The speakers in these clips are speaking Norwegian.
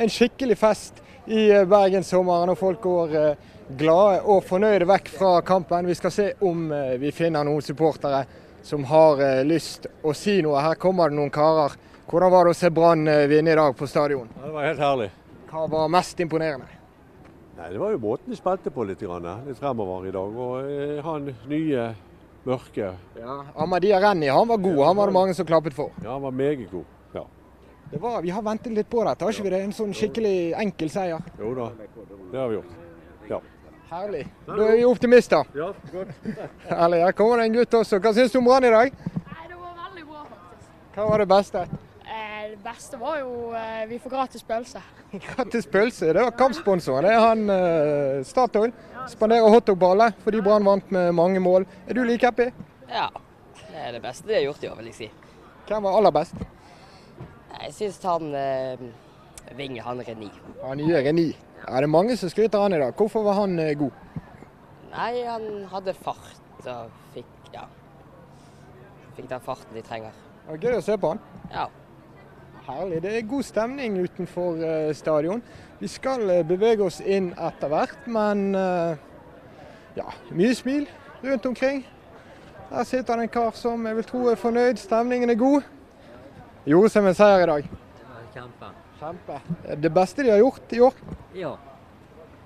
en skikkelig fest i bergenssommeren, og folk går glade og fornøyde vekk fra kampen. Vi skal se om vi finner noen supportere som har lyst å si noe. Her kommer det noen karer. Hvordan var det å se Brann vinne i dag på stadion? Ja, det var helt herlig. Hva var mest imponerende? Nei, Det var jo måten de spilte på litt, litt fremover i dag. Og han nye, mørke Ja, Ahmadiyya Renni han var god, han var det mange som klappet for. Ja, han var meget god. Det var, vi har ventet litt på dette, har ikke vi det? En sånn skikkelig enkel seier. Jo da, det har vi gjort. Ja. Herlig. Da er vi optimister. Ja, godt. Herlig. Her kommer det en gutt også. Hva syns du om Brann i dag? Nei, Det var veldig bra, faktisk. Hva var det beste? Eh, det beste var jo eh, vi får gratis pølse. Gratis pølse. Det var kampsponsoren. Det er han eh, Statoil. Spanderer hotdogballer fordi Brann vant med mange mål. Er du like happy? Ja. Det er det beste de har gjort i år, vil jeg si. Hvem var aller best? Jeg syns han eh, Vinge, han Reni. Han nye Reni. Ja, det er mange som skryter av han i dag. Hvorfor var han eh, god? Nei, han hadde fart og fikk ja. Fikk den farten de trenger. Det var gøy å se på han. Ja. Herlig. Det er god stemning utenfor eh, stadion. Vi skal eh, bevege oss inn etter hvert, men eh, ja, mye smil rundt omkring. Der sitter det en kar som jeg vil tro er fornøyd. Stemningen er god. Gjorde seg med seier i dag. Kjempe. Kjempe. Det beste de har gjort i år. Ja.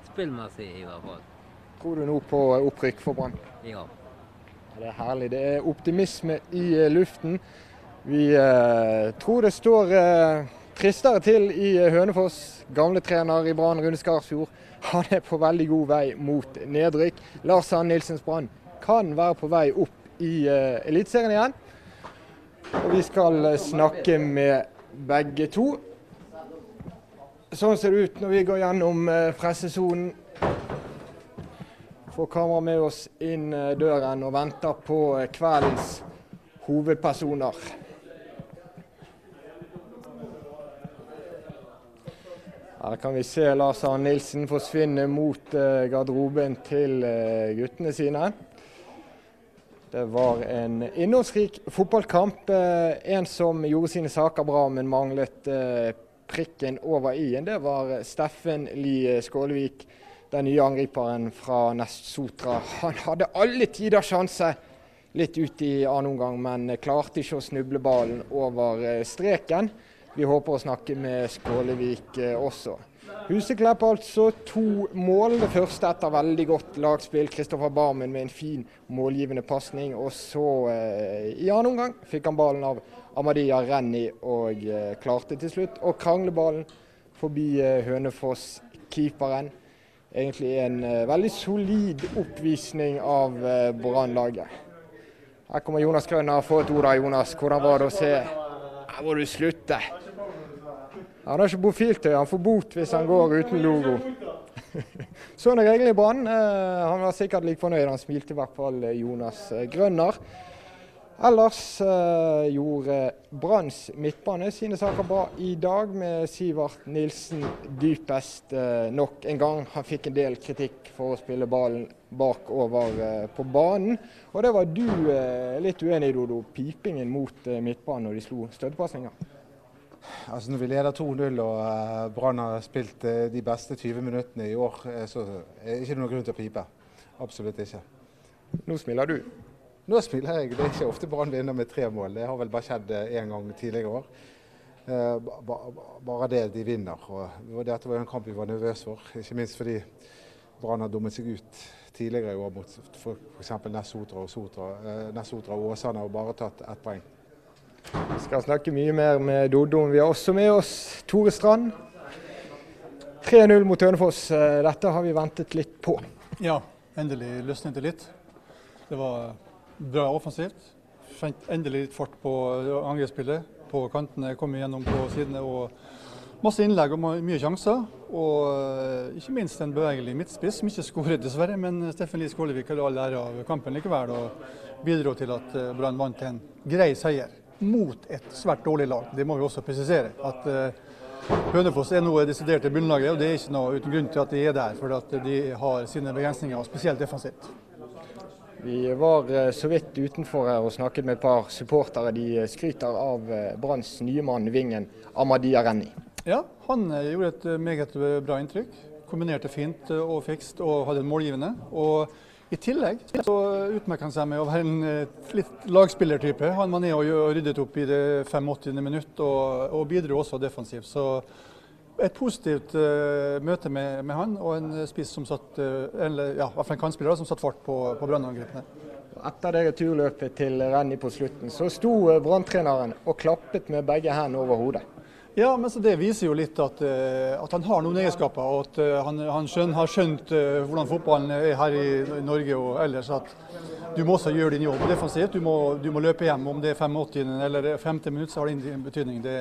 Spillmessig i hvert fall. Tror du nå på opprykk for Brann? Ja. Det er herlig. Det er optimisme i eh, luften. Vi eh, tror det står eh, tristere til i eh, Hønefoss. Gamle trener i Brann, Rune Skarsfjord, han er på veldig god vei mot nedrykk. Lars Sand Nilsens Brann kan være på vei opp i eh, Eliteserien igjen. Og vi skal eh, snakke med begge to. Sånn ser det ut når vi går gjennom eh, pressesonen. Får kamera med oss inn eh, døren og venter på kveldens hovedpersoner. Her kan vi se Lars Arne Nilsen forsvinne mot garderoben til guttene sine. Det var en innholdsrik fotballkamp. Eh, En som gjorde sine saker bra, men manglet eh, prikken over i-en. Det var Steffen Lie Skålevik, den nye angriperen fra Nest Sotra. Han hadde alle tider sjanse litt ut i annen omgang, men klarte ikke å snuble ballen over eh, streken. Vi håper å snakke med Skålevik også. Huseklepp altså to mål. Det første etter veldig godt lagspill. Kristoffer Barmen med en fin målgivende pasning. Og så, eh, i annen omgang, fikk han ballen av Amadia Renni og eh, klarte til slutt å krangle ballen forbi eh, Hønefoss-keeperen. Egentlig en eh, veldig solid oppvisning av eh, Brann-laget. Her kommer Jonas Grønner. Få et ord av Jonas. Hvordan var det å se Her må du slutte. Han har ikke bofiltøy, han får bot hvis han går uten logo. Sånn er reglene i Brann. Eh, Han var sikkert like fornøyd, han smilte i hvert fall eh, Jonas eh, Grønner. Ellers gjorde Branns midtbane sine saker bra i dag, med Sivert Nilsen dypest nok en gang. Han fikk en del kritikk for å spille ballen bakover på banen. Og det var du litt uenig i, Dodo. Pipingen mot midtbanen når de slo støttepasninger. Altså Når vi leder 2-0 og eh, Brann har spilt eh, de beste 20 minuttene i år, eh, så er det ikke noen grunn til å pipe. Absolutt ikke. Nå smiler du. Nå smiler jeg. Det er ikke ofte Brann vinner med tre mål. Det har vel bare skjedd én gang tidligere år. Ba, ba, bare det de vinner. Og dette var jo en kamp vi var nervøse for. Ikke minst fordi Brann har dummet seg ut tidligere i år mot f.eks. Nessotra og Sotra. Nessotra og Åsane har bare tatt ett poeng. Vi skal snakke mye mer med Doddo. Vi har også med oss Tore Strand. 3-0 mot Hønefoss. Eh, Dette har vi ventet litt på. Ja, endelig løsnet det litt. Det var bra offensivt. Fant endelig litt fart på angrepsspillet. På kantene kom igjennom på sidene. og Masse innlegg og mye sjanser. Og eh, ikke minst en bevegelig midtspiss, som ikke skåret dessverre. Men Steffen Lie Skålevik hadde all ære av kampen likevel, og bidro til at eh, Brann vant en grei seier. Mot et svært dårlig lag. Det må vi også presisere. at eh, Hønefoss er noe desidert i bunnlaget, og det er ikke noe uten grunn til at de er der. For de har sine begrensninger, spesielt defensivt. Vi var eh, så vidt utenfor her og snakket med et par supportere. De eh, skryter av Branns nye mann, vingen Ahmadiyya Renni. Ja, han gjorde et meget bra inntrykk. Kombinerte fint og fikst og hadde en målgivende. Og i tillegg så utmerker han seg med å være en eh, litt lagspillertype. Han var nede og ryddet opp i det 85. minutt og, og bidro også defensivt. Så et positivt uh, møte med, med han og en spiss som satt, uh, eller ja, en kantspiller som satt fart på, på Brann-angrepene. Etter det returløpet til Renny på slutten, så sto Brann-treneren og klappet med begge hendene over hodet. Ja, men så Det viser jo litt at, eh, at han har noen egenskaper, og at eh, han, han skjøn, har skjønt eh, hvordan fotballen er her i, Norge og ellers. At du må også gjøre din jobb defensivt. Du må, du må løpe hjem. Om det er 85 eller 50 minutter, så har det ingen betydning. Det,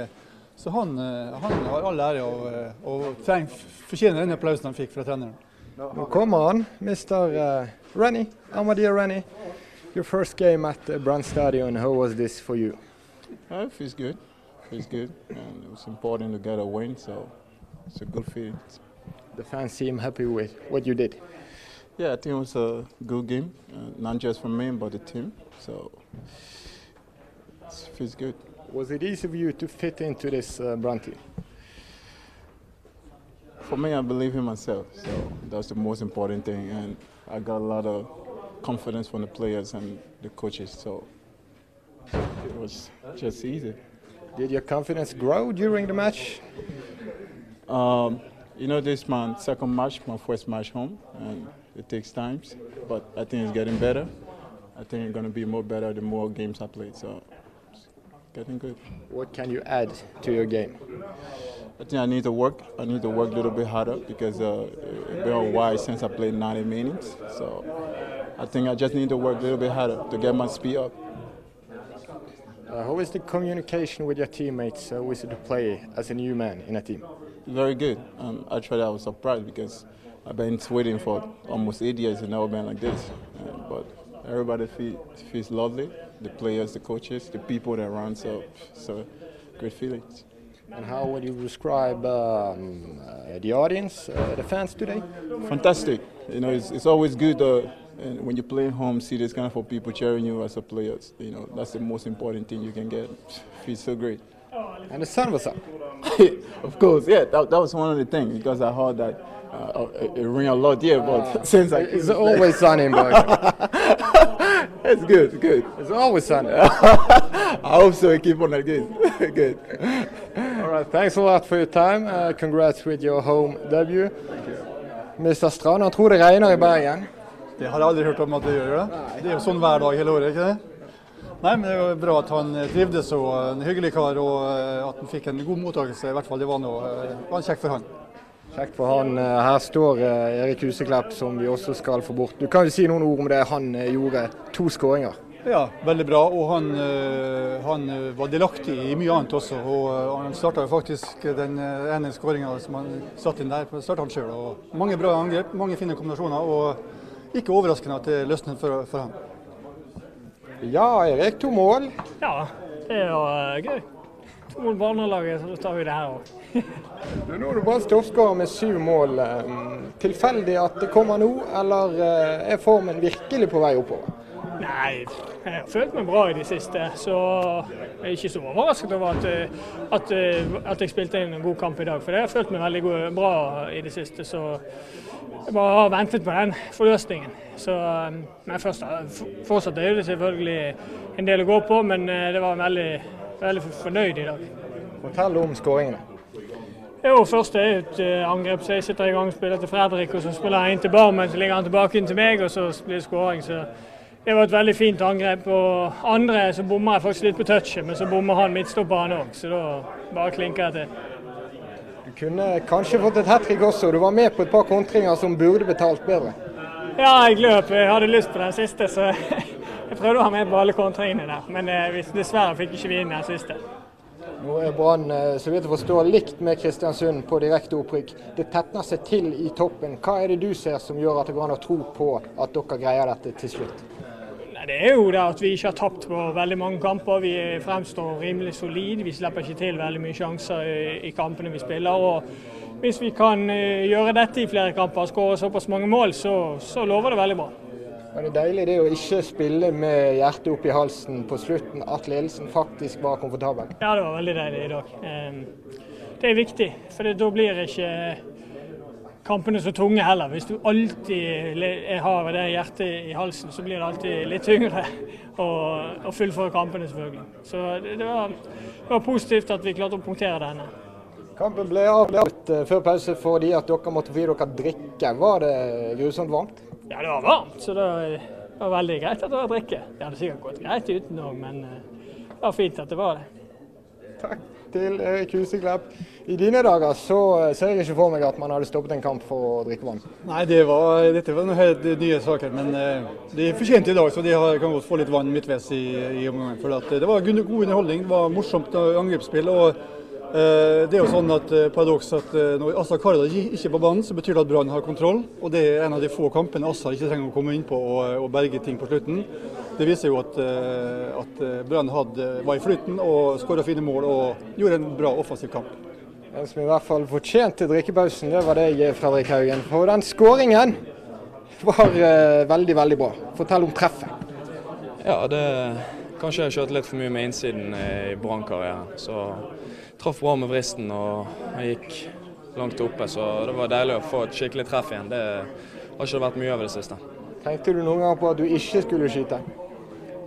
så han, han har all ære og, og treng, fortjener den applausen han fikk fra treneren. Nå kommer han, Mr. Uh, Renny, Amadia Renny. Your first game at Brann Stadion, how was this for you? It feels good. Feels good. And it was important to get a win, so it's a good feeling. The fans seem happy with what you did. Yeah, I think it was a good game, uh, not just for me, but the team. So it feels good. Was it easy for you to fit into this uh, Brann team? For me, I believe in myself, so that's the most important thing. And I got a lot of confidence from the players and the coaches, so it was just easy. Did your confidence grow during the match? Um, you know, this is my second match, my first match home, and it takes time, but I think it's getting better. I think it's going to be more better the more games I play, so it's getting good. What can you add to your game? I think I need to work. I need to work a little bit harder because uh, it's been a while since I played 90 minutes. So I think I just need to work a little bit harder to get my speed up. Uh, how is the communication with your teammates uh, with the play as a new man in a team? Very good. Um, actually, I was surprised because I've been waiting for almost eight years and never been like this. Uh, but everybody feel, feels lovely. The players, the coaches, the people that run. So, so great feelings. And how would you describe um, uh, the audience, uh, the fans today? Fantastic. You know, it's, it's always good uh, and when you play home, see this kind of people cheering you as a player. You know, that's the most important thing you can get. Feels so great. And the sun was up. of course, yeah, that, that was one of the things because I heard that uh, it, it rained a lot, yeah, but since I It's always sunny in Bergen. it's good, good. It's always sunny. I hope so. Keep on like this. good. All right, thanks a lot for your time. Uh, congrats with your home debut. Mr. Strand, han tror det regner i Bergen. Det har jeg aldri hørt om at det gjør. det. Det er jo sånn hver dag hele året, ikke det? Nei, men det jo bra at han trivdes og en hyggelig kar, og eh, at han fikk en god mottakelse. I hvert fall det var noe det var kjekt for han. Kjekt for han. Her står Erik Huseklepp, som vi også skal få bort. Du kan jo si noen ord om det. Han gjorde to skåringer. Ja, veldig bra. Og han, eh, han eh, var delaktig i mye annet også. Og eh, han starta faktisk den eh, ene skåringa som han satte inn der, starta han sjøl. Mange bra angrep, mange fine kombinasjoner. Og ikke overraskende at det løsnet for, for ham. Ja, Erik. To mål. Ja, det er jo eh, gøy. To mål barnelaget, så da tar vi det her òg. Nå er du bare toppskårer med syv mål. Um, Tilfeldig at det kommer nå, eller uh, er formen virkelig på vei oppover? Nei, jeg har følt meg bra i det siste, så jeg er ikke så overrasket over at, eh, at, eh, at jeg spilte inn en god kamp i dag. For jeg har følt meg veldig god, bra i det siste, så jeg bare har ventet på den forløsningen. Så, eh, men først, fortsatt er det selvfølgelig en del å gå på, men det var veldig, veldig fornøyd i dag. Fortell om skåringene. Jo, først er et angrep, så jeg sitter i gang og spiller til Fredrik, og så spiller jeg inn til Barmen, så ligger han tilbake inn til meg, og så blir det skåring. Så det var et veldig fint angrep. Og andre så bommer jeg faktisk litt på touchet, men så bommer han midtstopperen òg, så da bare klinker jeg til. Du kunne kanskje fått et hat trick også. Du var med på et par kontringer som burde betalt bedre. Ja, jeg løp. Jeg hadde lyst på den siste, så jeg prøvde å ha med på alle kontringene der. Men eh, dessverre fikk ikke vi inn den siste. Nå er Brann eh, så vidt jeg forstår, likt med Kristiansund på direkte opprykk. Det tetner seg til i toppen. Hva er det du ser som gjør at det går an å tro på at dere greier dette til slutt? Det er jo det at vi ikke har tapt på veldig mange kamper. Vi fremstår rimelig solide. Vi slipper ikke til veldig mye sjanser i, kampene vi spiller. og Hvis vi kan eh, gjøre dette i flere kamper og skåre såpass mange mål, så, så lover det veldig bra. Men det er deilig det å ikke spille med hjertet opp i halsen på slutten, at ledelsen faktisk var komfortabel. Ja, det var veldig deilig i dag. Eh, det er viktig. For da blir ikke kampene så tunge heller. Hvis du alltid har det hjertet i halsen, så blir det alltid litt tyngre å, fullføre kampene, selvfølgelig. Så det, var, det, var, positivt at vi klarte å punktere denne. Kampen ble avgjort eh, før pause fordi at dere måtte få dere drikke. Var det grusomt varmt? Ja, det var varmt, så det var veldig greit at det var drikke. Det hadde sikkert gått greit uten òg, men eh, det var fint at det var det. Takk til Erik Huseklepp. I dine dager så ser jeg ikke for meg at man hadde stoppet en kamp for å drikke vann. Nei, det var, dette var noen helt nye saker, men eh, de fortjente i dag, så de kan godt få litt vann midtveis i, i omgangen. For det var god underholdning, det var morsomt angrepsspill. og Eh, det er jo sånn at eh, paradoks at eh, Når Assa Karada ikke er på banen, så betyr det at Brann har kontroll. og Det er en av de få kampene Assa ikke trenger å komme inn på og berge ting på slutten. Det viser jo at, at Brann var i flyten og skåra fine mål og gjorde en bra offensiv kamp. Den som i hvert fall fortjente drikkepausen, det var deg, Fredrik Haugen. For den skåringen var uh, veldig, veldig bra. Fortell om treffet. Ja, det Kanskje jeg har kjørt litt for mye med innsiden i Brann-karrieren. Så traff bra med vristen og jeg gikk langt oppe. Så det var deilig å få et skikkelig treff igjen. Det har ikke vært mye av i det siste. Tenkte du noen gang på at du ikke skulle skyte?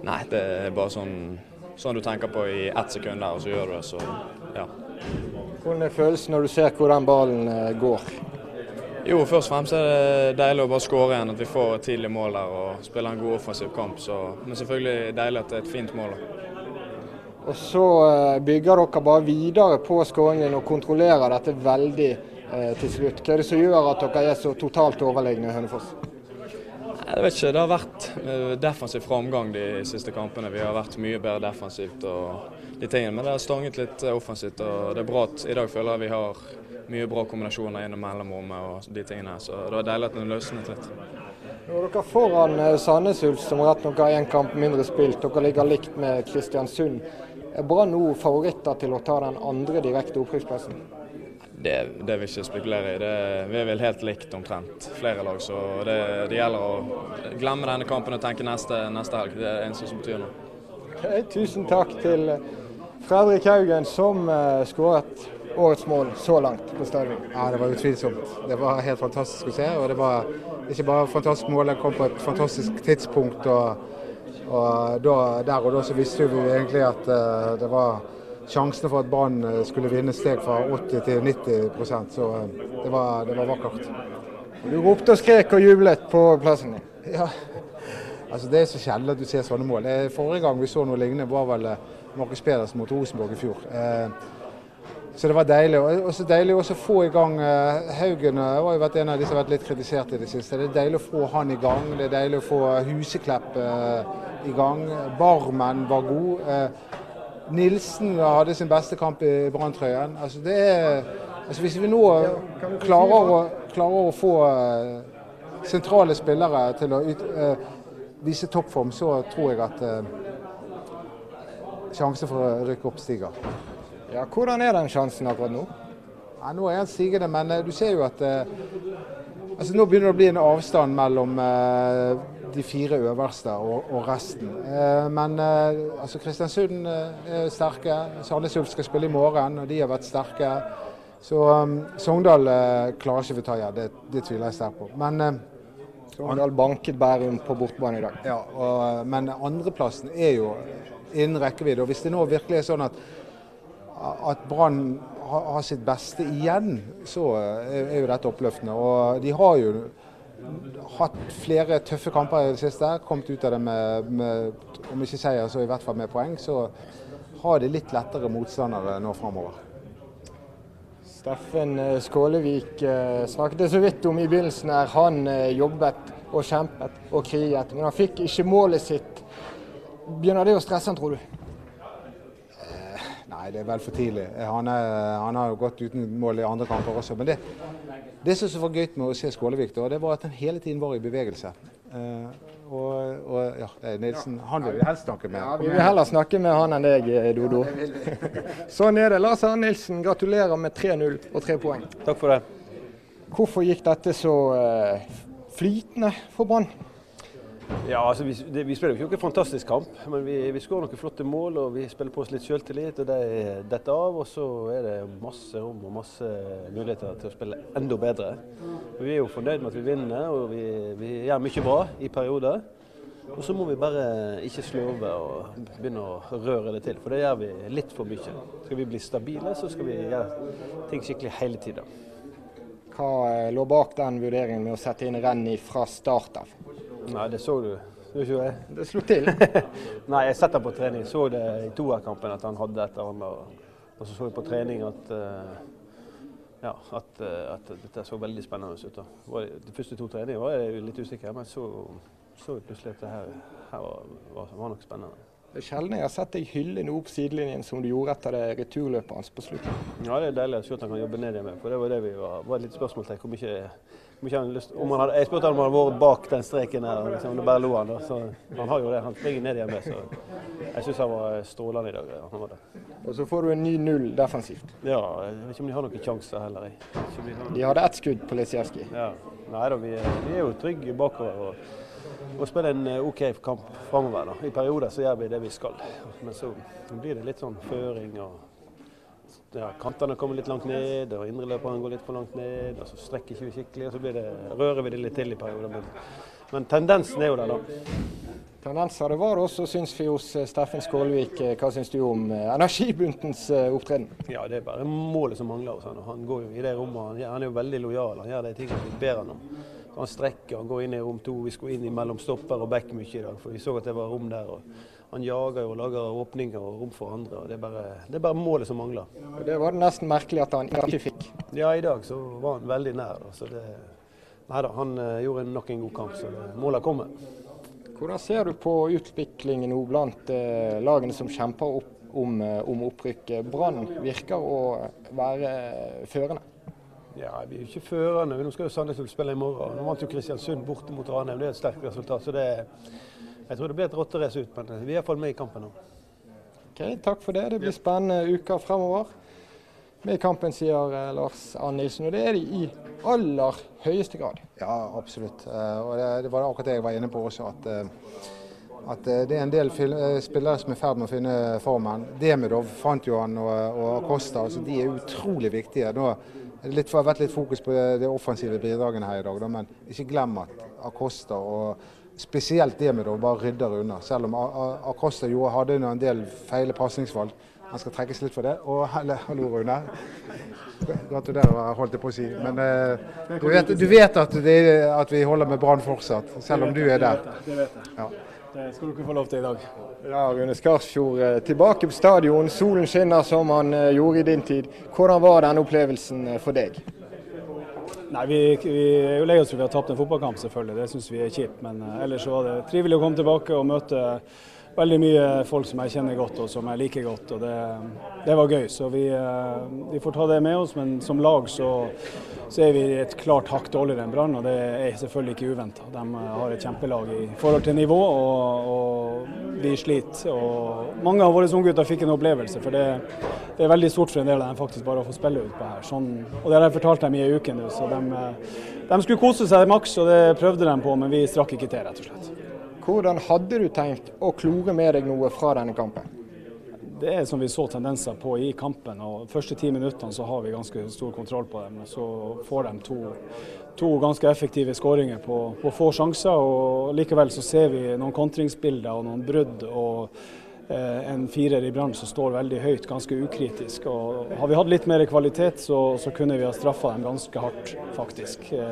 Nei, det er bare sånn, sånn du tenker på i ett sekund der, og så gjør du det. Så ja. Hvordan er følelsen når du ser hvor den ballen eh, går? Jo, først og fremst er det deilig å bare skåre igjen. At vi får et tidlig mål der og spiller en god offensiv kamp. Så, men selvfølgelig deilig at det er et fint mål. Og så eh, bygger dere bare videre på skåringen og kontrollerer dette veldig eh, til slutt. Hva er det som gjør at dere er så totalt overlegne Hønefoss? Jeg vet ikke, Det har vært eh, defensiv framgang de siste kampene. Vi har vært mye bedre defensivt. og de tingene, Men det har stanget litt eh, offensivt. og Det er bra at i dag føler jeg vi har mye bra kombinasjoner gjennom mellomrommet og de tingene. Så det var deilig at det løsnet litt. Nå er dere foran Sandnes Ulf, som rett nok har én kamp mindre spilt. Dere ligger likt med Kristiansund. Er Brann nå favoritter til å ta den andre direkte opprykksplassen? Det, det, vil jeg ikke spekulere i. Det, vi er vel helt likt omtrent, flere lag. Så det, det, gjelder å glemme denne kampen og tenke neste, neste helg. Det er det eneste som betyr noe. Okay, tusen takk til Fredrik Haugen, som uh, skåret årets mål så langt på stadion. Ja, Det var utvilsomt. Det var helt fantastisk å se. og Det var ikke bare fantastisk mål, det kom på et fantastisk tidspunkt. og og da, Der og da så visste vi egentlig at uh, det var sjansene for at Brann eh, skulle vinne steg fra 80 til 90% så uh, det, var, det, var, vakkert. Du ropte og skrek og jublet på plassen din? Ja, altså det er så sjelden at du ser sånne mål. Forrige gang vi så noe lignende var vel Markus Pedersen mot Rosenborg i fjor. Så det var deilig. Og så deilig også å få i gang Haugen jeg har jo vært en av de som har vært litt kritisert i det siste. Det er deilig å få han i gang. Det er deilig å få Huseklepp i gang. Barmen var god. Nilsen hadde sin beste kamp i Branntrøyen. Altså altså Hvis vi nå klarer å, klarer å få sentrale spillere til å ut, vise toppform, så tror jeg at sjansen for å rykke opp stiger. Ja, Hvordan er den sjansen akkurat nå? Ja, nå er den stigende, men uh, du ser jo at uh, altså Nå begynner det å bli en avstand mellom uh, de fire øverste og, og resten. men altså Kristiansund er sterke. Sandnes Ulf skal spille i morgen, og de har vært sterke. Så um, Sogndal klarer ikke vi ta igjen, det, det, tviler jeg sterkt på. Men Sogndal banket Bærum på bortebane i dag. Ja, og, men andreplassen er jo innen rekkevidde. og Hvis det nå virkelig er sånn at at Brann har sitt beste igjen, så er jo dette oppløftende. Og de har jo hatt flere tøffe kamper i det siste. Kommet ut av det med, med om ikke seier, så i hvert fall med poeng. Så har de litt lettere motstandere nå framover. Steffen eh, Skålevik eh, snakket så vidt om i begynnelsen her. Han eh, jobbet og kjempet og kriget, men han fikk ikke målet sitt. Begynner det å stresse han, tror du? Nei, det er vel for tidlig. Han, er, han har jo gått uten mål i andre kamper også. Men det, det som var gøy med å se Skålevik, da, det var at han hele tiden var i bevegelse. Uh, og, og, ja, Nilsen han vil vi helst snakke med. Ja, vi vil heller snakke med han enn deg, eh, Dodo. sånn er det. Lars Arne Nilsen, gratulerer med 3-0 og tre poeng. Takk for det. Hvorfor gikk dette så uh, flytende for Brann? Ja, altså vi, det, vi spiller jo ikke noen fantastisk kamp, men vi, vi skårer noen flotte mål og vi spiller på oss litt selvtillit. og Det detter av, og så er det masse rom og masse muligheter til å spille enda bedre. Vi er jo fornøyd med at vi vinner og vi, vi gjør mye bra i perioder. Og så må vi bare ikke slurve og begynne å røre det til, for det gjør vi litt for mye. Skal vi bli stabile, så skal vi gjøre ting skikkelig hele tida. Hva eh, lå bak den vurderingen med å sette inn Renny fra start av? Nei, det så du. Så ikke. Det slo til? Nei, jeg setter på trening. Så det i toerkampen at han hadde et eller annet. Og så så jeg på trening at, uh, ja, at, uh, at, dette så veldig spennende ut. De første to treningene var jeg litt usikker, men så så plutselig at det her, her var, var, var nok spennende. Det er sjelden jeg har sett deg hylle noe opp sidelinjen som du gjorde etter det returløpet hans på slutten. Ja, det er deilig å se at han kan jobbe ned med, for det var det vi var, var et litt spørsmål til. Hvor mye om han hadde, jeg spurte om han hadde vært bak den streken her, liksom, det bare lo han. Da. Så han har jo det. Han springer ned igjen med, så jeg syns han var strålende i dag. Han var det. Og så får du en ny null defensivt. Ja, jeg vet ikke om de har noen sjanser heller. De, de hadde ett skudd på Lisierski. Ja. Nei da, vi, vi, er jo trygge bakover. og, og spiller en eh, OK kamp framover. I perioder så gjør vi det vi skal. Men så blir det litt sånn føring og ja, kantene kommer litt langt ned, og indreløperen går litt for langt ned. og Så strekker ikke vi skikkelig, og så det, rører vi det litt til i perioder. Men, men, tendensen er jo der, da. Tendenser det var også, syns vi hos eh, Steffen Skålvik. Eh, hva syns du om eh, energibuntens opptreden? Ja, Det er bare målet som mangler. Også. Han går jo i det rommet, han, han er jo veldig lojal. Han gjør de tingene ber han om. Han strekker, han går inn i rom to. Vi skulle inn mellom stopper og back mye i dag, for vi så at det var rom der. og han jager og lager åpninger og rom for andre. og Det er bare, det er bare målet som mangler. Det var det nesten merkelig at han ikke fikk. Ja, i dag så var han veldig nær. Så det, nei da, han uh, gjorde nok en god kamp, så målet kommer. Hvordan ser du på utviklingen nå blant uh, lagene som kjemper opp om, uh, om opprykket? Brann virker å være førende. Ja, Vi er jo ikke førende. Nå skal jo Sandnes spille i morgen. Nå vant jo Kristiansund borte mot Ranheim. Det er et sterkt resultat. så det er jeg tror det blir et rotterace ut, men vi er iallfall med i kampen nå. Ok, Takk for det. Det blir spennende uker fremover. Med i kampen, sier eh, Lars Nilsen. Og det er de i aller høyeste grad. Ja, absolutt. Eh, og det, var akkurat det jeg var inne på også. at eh, at det er en del spillere som er i ferd med å finne formen. Demidov fant jo han og, og Acosta. Altså de er utrolig viktige. Nå har det vært litt fokus på de offensive bidragene her i dag, men ikke glem at Acosta og spesielt det med å bare rydde unna. Selv om Acosta jo hadde en del feile pasningsvalg. Han skal trekkes litt for det. Og hallo, Rune. Gratulerer, holdt jeg på å si. Men eh, du, vet, du, vet, at, det, at vi holder med Brann fortsatt, selv om du er der. Det vet jeg. Ja. Det skal du ikke få lov til i dag. Ja, Rune Skarsfjord, eh, tilbake på stadion. Solen skinner som han eh, gjorde i din tid. Hvordan var den opplevelsen for deg? Nei, vi, vi, er jo lei oss for vi har tapt en fotballkamp, selvfølgelig. Det syns vi er kjipt. Men uh, ellers var det trivelig å komme tilbake og møte veldig mye folk som jeg kjenner godt og som jeg liker godt. og Det, det var gøy. Så vi, uh, vi, får ta det med oss. Men som lag så, så er vi et klart hakk dårligere enn Brann, og det er selvfølgelig ikke uventa. De uh, har et kjempelag i forhold til nivå, og, og vi sliter. Og mange av våre unggutter fikk en opplevelse. for det det er veldig stort for en del av dem faktisk bare å få spille ut på her. Sånn, og Det har jeg fortalt dem i ei uke nå. så de, eh, de, skulle kose seg maks, og det prøvde de på, men vi strakk ikke til, rett og slett. Hvordan hadde du tenkt å klore med deg noe fra denne kampen? Det er som vi så tendenser på i kampen. og Første ti minuttene så har vi ganske stor kontroll på dem. og Så får de to, to ganske effektive skåringer på, på få sjanser. og Likevel så ser vi noen kontringsbilder og noen brudd. og en firer i Brann som står veldig høyt, ganske ukritisk. Og har vi hatt litt mer kvalitet, så, så kunne vi ha straffa dem ganske hardt, faktisk. Men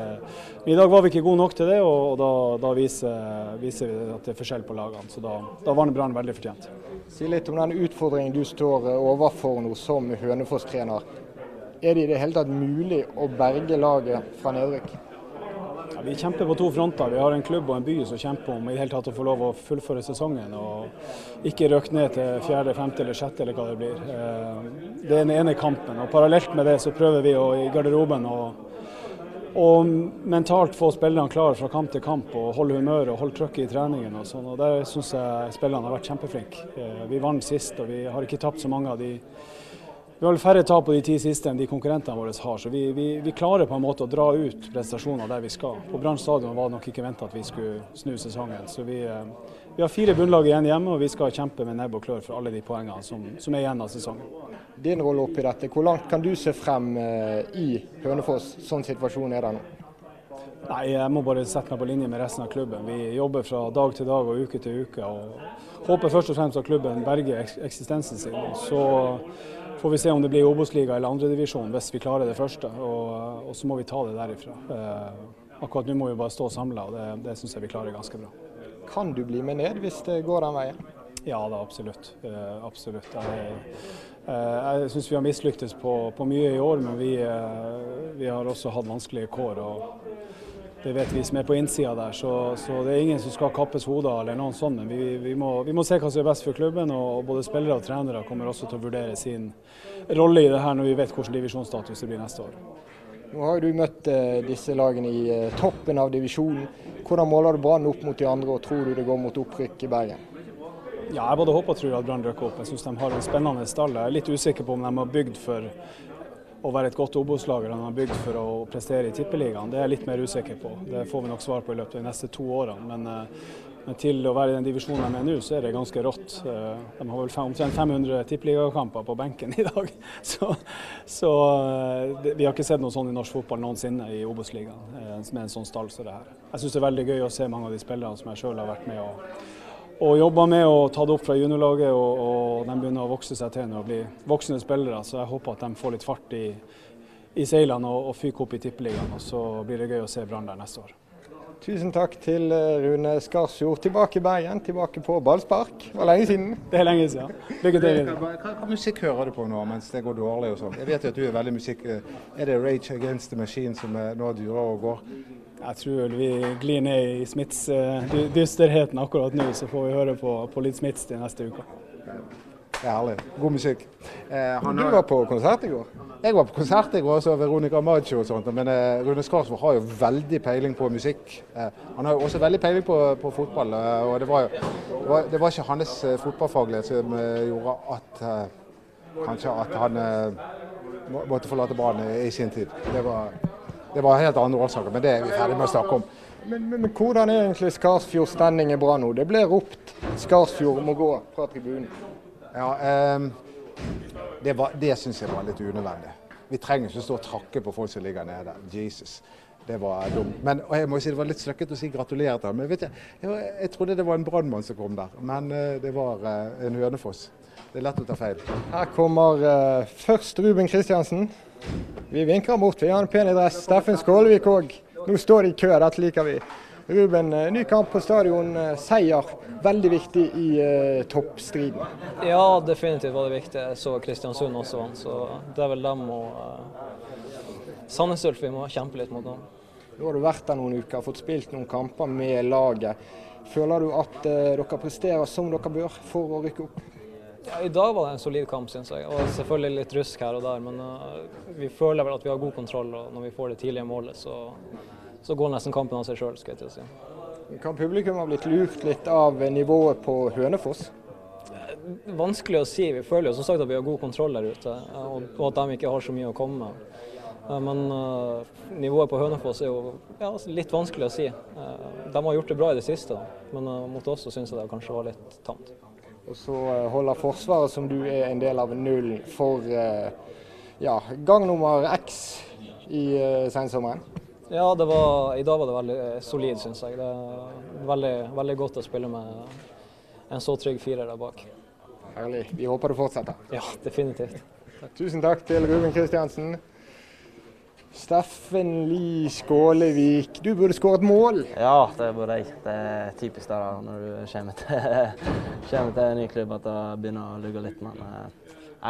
eh, I dag var vi ikke gode nok til det, og, da, da viser, viser, vi at det er forskjell på lagene. Så da, da var Brann veldig fortjent. Si litt om den utfordringen du står overfor nå som Hønefoss-trener. Er det i det hele tatt mulig å berge laget fra nedrykk? Ja, vi kjemper på to fronter. Vi har en klubb og en by som kjemper om i hele tatt å få lov å fullføre sesongen. Og ikke røkke ned til fjerde, femte eller sjette eller hva det blir. Eh, det er den ene kampen. og Parallelt med det så prøver vi å, i garderoben å og mentalt få spillerne klare fra kamp til kamp og holde humøret og holde trøkket i treningen. og sånn, og Der syns jeg spillerne har vært kjempeflinke. Eh, vi vant sist og vi har ikke tapt så mange av de vi har vel færre tap på de ti siste enn de konkurrentene våre har, så vi, vi, vi, klarer på en måte å dra ut prestasjoner der vi skal. På Brann stadion var det nok ikke venta at vi skulle snu sesongen. Så vi, eh, vi har fire bunnlag igjen hjemme, og vi skal kjempe med nebb og klør for alle de poengene som, som er igjen av sesongen. Din rolle oppi dette, hvor langt kan du se frem eh, i Hønefoss, sånn situasjonen er der nå? Nei, Jeg må bare sette meg på linje med resten av klubben. Vi jobber fra dag til dag og uke til uke. og Håper først og fremst at klubben berger eksistensen sin. Så får vi se om det blir Obos-liga eller andredivisjon hvis vi klarer det første. Og, og, så må vi ta det derifra. Eh, akkurat nå må vi bare stå samla, og det, det syns jeg vi klarer ganske bra. Kan du bli med ned hvis det går den veien? Ja da, absolutt. Eh, absolutt. Jeg, eh, jeg syns vi har mislyktes på, på, mye i år, men vi, eh, vi har også hatt vanskelige kår. og det vet vi som er på innsida der, så, så, det er ingen som skal kappes hoder eller noen sånn. Men vi, vi, må, vi, må, se hva som er best for klubben, og både spillere og trenere kommer også til å vurdere sin rolle i det her når vi vet hvilken divisjonsstatus det blir neste år. Nå har du møtt eh, disse lagene i eh, toppen av divisjonen. Hvordan måler du Brann opp mot de andre, og tror du det går mot opprykk i Bergen? Ja, jeg både håper og tror at Brann rykker opp. Jeg syns de har en spennende stall. Jeg er litt usikker på om de har bygd for å være et godt Obos-lag han har bygd for å prestere i Tippeligaen, det er jeg litt mer usikker på. Det får vi nok svar på i løpet av de neste to årene. Men, eh, men til å være i den divisjonen de er nå, så er det ganske rått. Eh, de har vel omtrent 500 tippeligakamper på benken i dag. Så, så eh, vi har ikke sett noe sånn i norsk fotball noensinne i Obos-ligaen med en sånn stall som det her. Jeg syns det er veldig gøy å se mange av de spillerne som jeg sjøl har vært med og og jobber med å ta det opp fra juniorlaget, og, og, de begynner å vokse seg til og bli voksne spillere. Så jeg håper at de får litt fart i, i seilene og, og fyker opp i Tippeligaen. Og så blir det gøy å se Brann der neste år. Tusen takk til eh, Rune Skarsfjord. Tilbake i Bergen, tilbake på ballspark. Det var lenge siden. Det er lenge siden. Lykke til. Hva, hva, musikk hører du på nå mens det går dårlig og sånn? Jeg vet jo at du er veldig musikk... Eh, er det Rage Against the Machine som nå durer og går? Jeg tror vi glir ned i Smiths uh, akkurat nå, så får vi høre på, på litt Smiths de neste uka. Er herlig. God musikk. Eh, du var på konsert i går? Jeg var på konsert i går, også Veronica Maggio og sånt. Men eh, Rune Skarsvåg har jo veldig peiling på musikk. Eh, han har jo også veldig peiling på, på fotball. Eh, og det var, jo, det, var, det var ikke hans eh, fotballfaglighet som gjorde at kanskje at han måtte forlate banen i, i sin tid. Det var det var helt andre årsaker, men det er vi ferdig med å snakke om. Men, men, men hvordan er egentlig Skarsfjords standing bra nå? Det ble ropt Skarsfjord må gå fra tribunen. Ja, um, det, var, det syns jeg var litt unødvendig. Vi trenger ikke stå og trakke på folk som ligger nede. Jesus. Det var dumt. Men jeg må si Det var litt sløkket å si gratulerer til ham. Men vet jeg, jeg, jeg trodde det var en brannmann som kom der, men uh, det var uh, en Hønefoss. Det er lett å ta feil. Her kommer uh, først Ruben Kristiansen. Vi vinker bort. Vi har en pen dress. Steffen Skålevik òg. Nå står de i kø, dette liker vi. Ruben, eh, ny kamp på stadion. Eh, seier. Veldig viktig i eh, toppstriden. Ja, definitivt var det viktig. Jeg så Kristiansund også vant, så det er vel dem og eh, Sandnes Ulf vi må kjempe litt mot nå. Nå har du vært der noen uker, fått spilt noen kamper med laget. Føler du at eh, dere presterer som dere bør for å rykke opp? Ja, I dag var det en solid kamp, syns jeg. Og selvfølgelig litt rusk her og der. Men uh, vi føler vel at vi har god kontroll, og når vi får det tidlige målet, så, så går nesten kampen av seg sjøl, skal jeg til å si. Kan publikum ha blitt lurt litt av nivået på Hønefoss? Vanskelig å si. Vi føler jo som sagt at vi har god kontroll der ute, og at de ikke har så mye å komme med. Men uh, nivået på Hønefoss er jo ja, litt vanskelig å si. De har gjort det bra i det siste, men uh, mot oss så syns jeg det kanskje var litt tamt. Og så eh, holder Forsvaret, som du er en del av, null for eh, ja, gang nummer X i uh, sensommeren? Ja, var, i dag var det veldig solid, syns jeg. Det er veldig, veldig godt å spille med en så trygg firer der bak. Herlig. Vi håper du fortsetter. Ja, definitivt. Tusen takk til Ruben Kristiansen. Steffen Lie Skålevik, du burde skåret mål. Ja, det burde jeg. Det er typisk det da, når du kommer til, kommer til en ny klubb at det begynner å lugge litt. Men det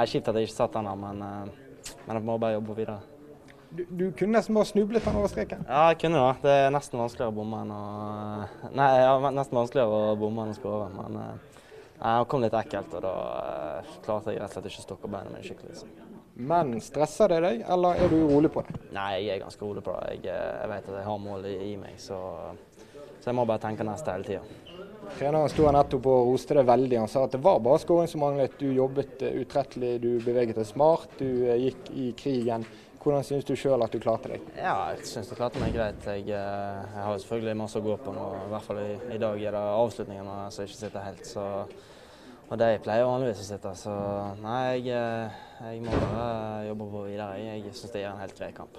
er kjipt at jeg ikke satt den, men, uh, men jeg må bare jobbe videre. Du, du, kunne nesten bare snublet den over streken? Ja, jeg kunne det. Det er nesten vanskeligere å bomme enn å Nei, ja, nesten vanskeligere å bomme enn å skåre. Men det kom litt ekkelt, og da klarte jeg rett og slett ikke å stokke beina mine skikkelig. Så. Men stresser det deg, eller er du rolig på det? Nei, jeg er ganske rolig på det. Jeg, eh, jeg vet at jeg har mål i, meg, så, så, jeg må bare tenke neste hele tida. Treneren sto her nettopp og roste deg veldig. Han sa at det var bare skåring som manglet. Du jobbet eh, utrettelig, du beveget deg smart, du eh, gikk i krigen. Hvordan syns du sjøl at du klarte deg? Ja, jeg syns jeg klarte meg greit. Jeg, jeg har selvfølgelig masse å gå på nå. I hvert fall i, i dag er det avslutningen, så jeg ikke sitter helt. Så, og de pleier vanligvis å sitte. Så nei, jeg, jeg må bare jobbe på videre. Jeg syns det er en helt grei kamp.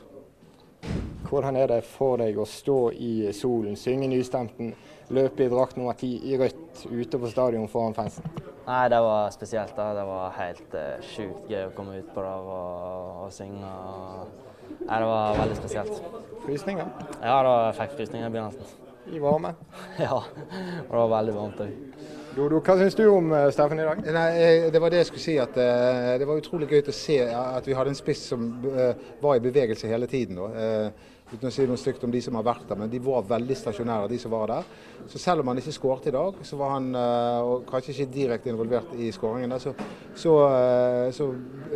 Hvordan er det for deg å stå i solen, synge nystemten, løpe i drakt nummer ti i rødt ute på stadion foran fansen? Nei, det var spesielt. da. Det var helt uh, sjukt gøy å komme ut på der og, og synge. Nei, det var veldig spesielt. Frysninger? Ja, da fikk frysninger i begynnelsen. I varme? ja, og det var veldig varmt òg. Dodo, hva syns du om uh, Steffen i dag? Nei, Det var det jeg skulle si. at uh, Det var utrolig gøy å se at vi hadde en spiss som var i bevegelse hele tiden. Uh, uten å si noe stygt om de som har vært der, men de var veldig stasjonære, de som var der. Så selv om han ikke skåret i dag, så var han eh, og kanskje ikke direkte involvert i skåringene, så, så, eh, så,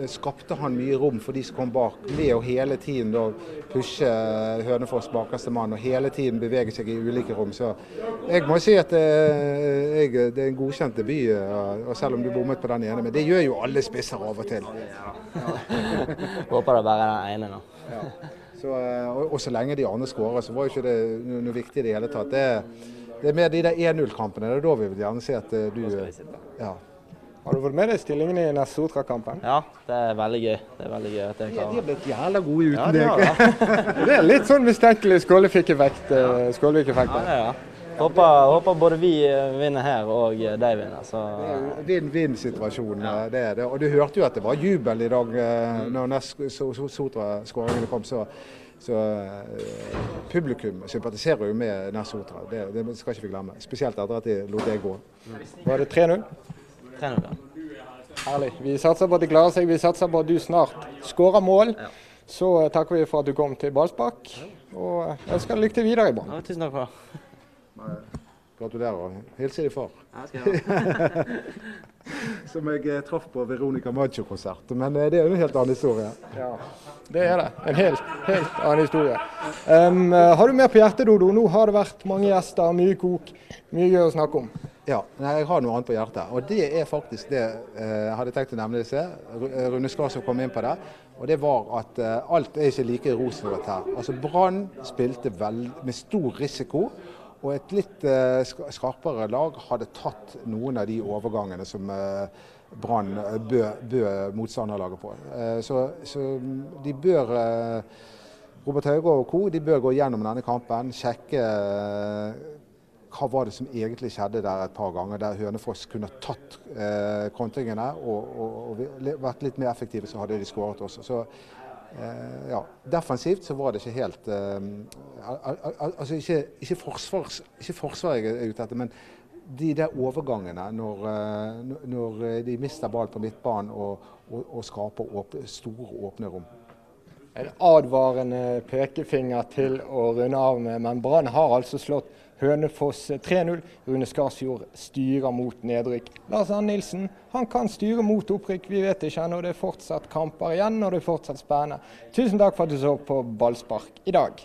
skapte han mye rom for de som kom bak, med å hele tiden da pushe Hønefoss bakerste mann, og hele tiden bevege seg i ulike rom. Så jeg må si at eh, jeg, det er en godkjent debut, og selv om du bommet på den ene. Men det gjør jo alle spisser av og til. Ja. Håper det bare er den ene nå. Ja. Så, eh, og, og, så lenge de andre skårer, så var jo ikke det noe, noe viktig i det hele tatt. Det, det er mer de der 1-0-kampene. Det er da vi vil gjerne se at eh, du ja. Har du fått med deg stillingen i Nessotra-kampen? Ja, det er veldig gøy. Det er veldig gøy at jeg klarer. De har blitt jævla gode uten ja, deg. det er litt sånn mistenkelig Skålevik-effekt. Eh, Skålevik ja, ja, ja. Håper, håper, både vi vinner her og de vinner. Så. Vinn-vinn-situasjon. Ja. det er det. Og du hørte jo at det var jubel i dag når Sotra-skåringene kom. så så publikum sympatiserer jo med Ness Sotra. Det, det, skal ikke vi glemme. Spesielt etter at de lot det gå. Var det 3-0? 3-0, ja. Herlig. Vi satser på at de klarer seg. Vi satser på at du snart skårer mål. Ja. Så takker vi for at du kom til ballspark, og ønsker lykke til videre i banen. Ja, tusen takk for det. Gratulerer. Hils din far. Som jeg eh, traff på Veronica Maggio-konsert. Men eh, det er jo en helt annen historie. Ja, det er det. En helt, helt annen historie. Um, har du mer på hjertet, Dodo? Nå har det vært mange gjester, mye kok, mye gøy å snakke om. Ja, nei, jeg har noe annet på hjertet. Og det er faktisk det jeg hadde tenkt å nevne disse. Rune Skarsvåg kom inn på det. Og det var at uh, alt er ikke like rosenrødt her. Altså Brann spilte vel med stor risiko. Og et litt eh, skarpere lag hadde tatt noen av de overgangene som eh, Brann eh, bød, bød motstanderlaget på. Så, så, de bør Robert Haugård og co. de bør gå gjennom denne kampen, sjekke hva var det som egentlig skjedde der et par ganger, der Hønefoss kunne tatt eh, kontringene og, og, og, vært litt mer effektive, så hadde de skåret også. Så ja, defensivt så var det ikke helt eh, Altså ikke, ikke, forsvars, ikke forsvar jeg er ute etter, men de der overgangene når, eh, når de mister ball på midtbanen og, og, og skaper åp store, åpne rom. En advarende pekefinger til å runde av med, men Brann har altså slått Hønefoss 3-0. Rune Skarsfjord styrer mot nedrykk. Lars Arne Nilsen han kan styre mot opprykk, vi vet ikke ennå. Det er fortsatt kamper igjen, og det er fortsatt spennende. Tusen takk for at du så på Ballspark i dag.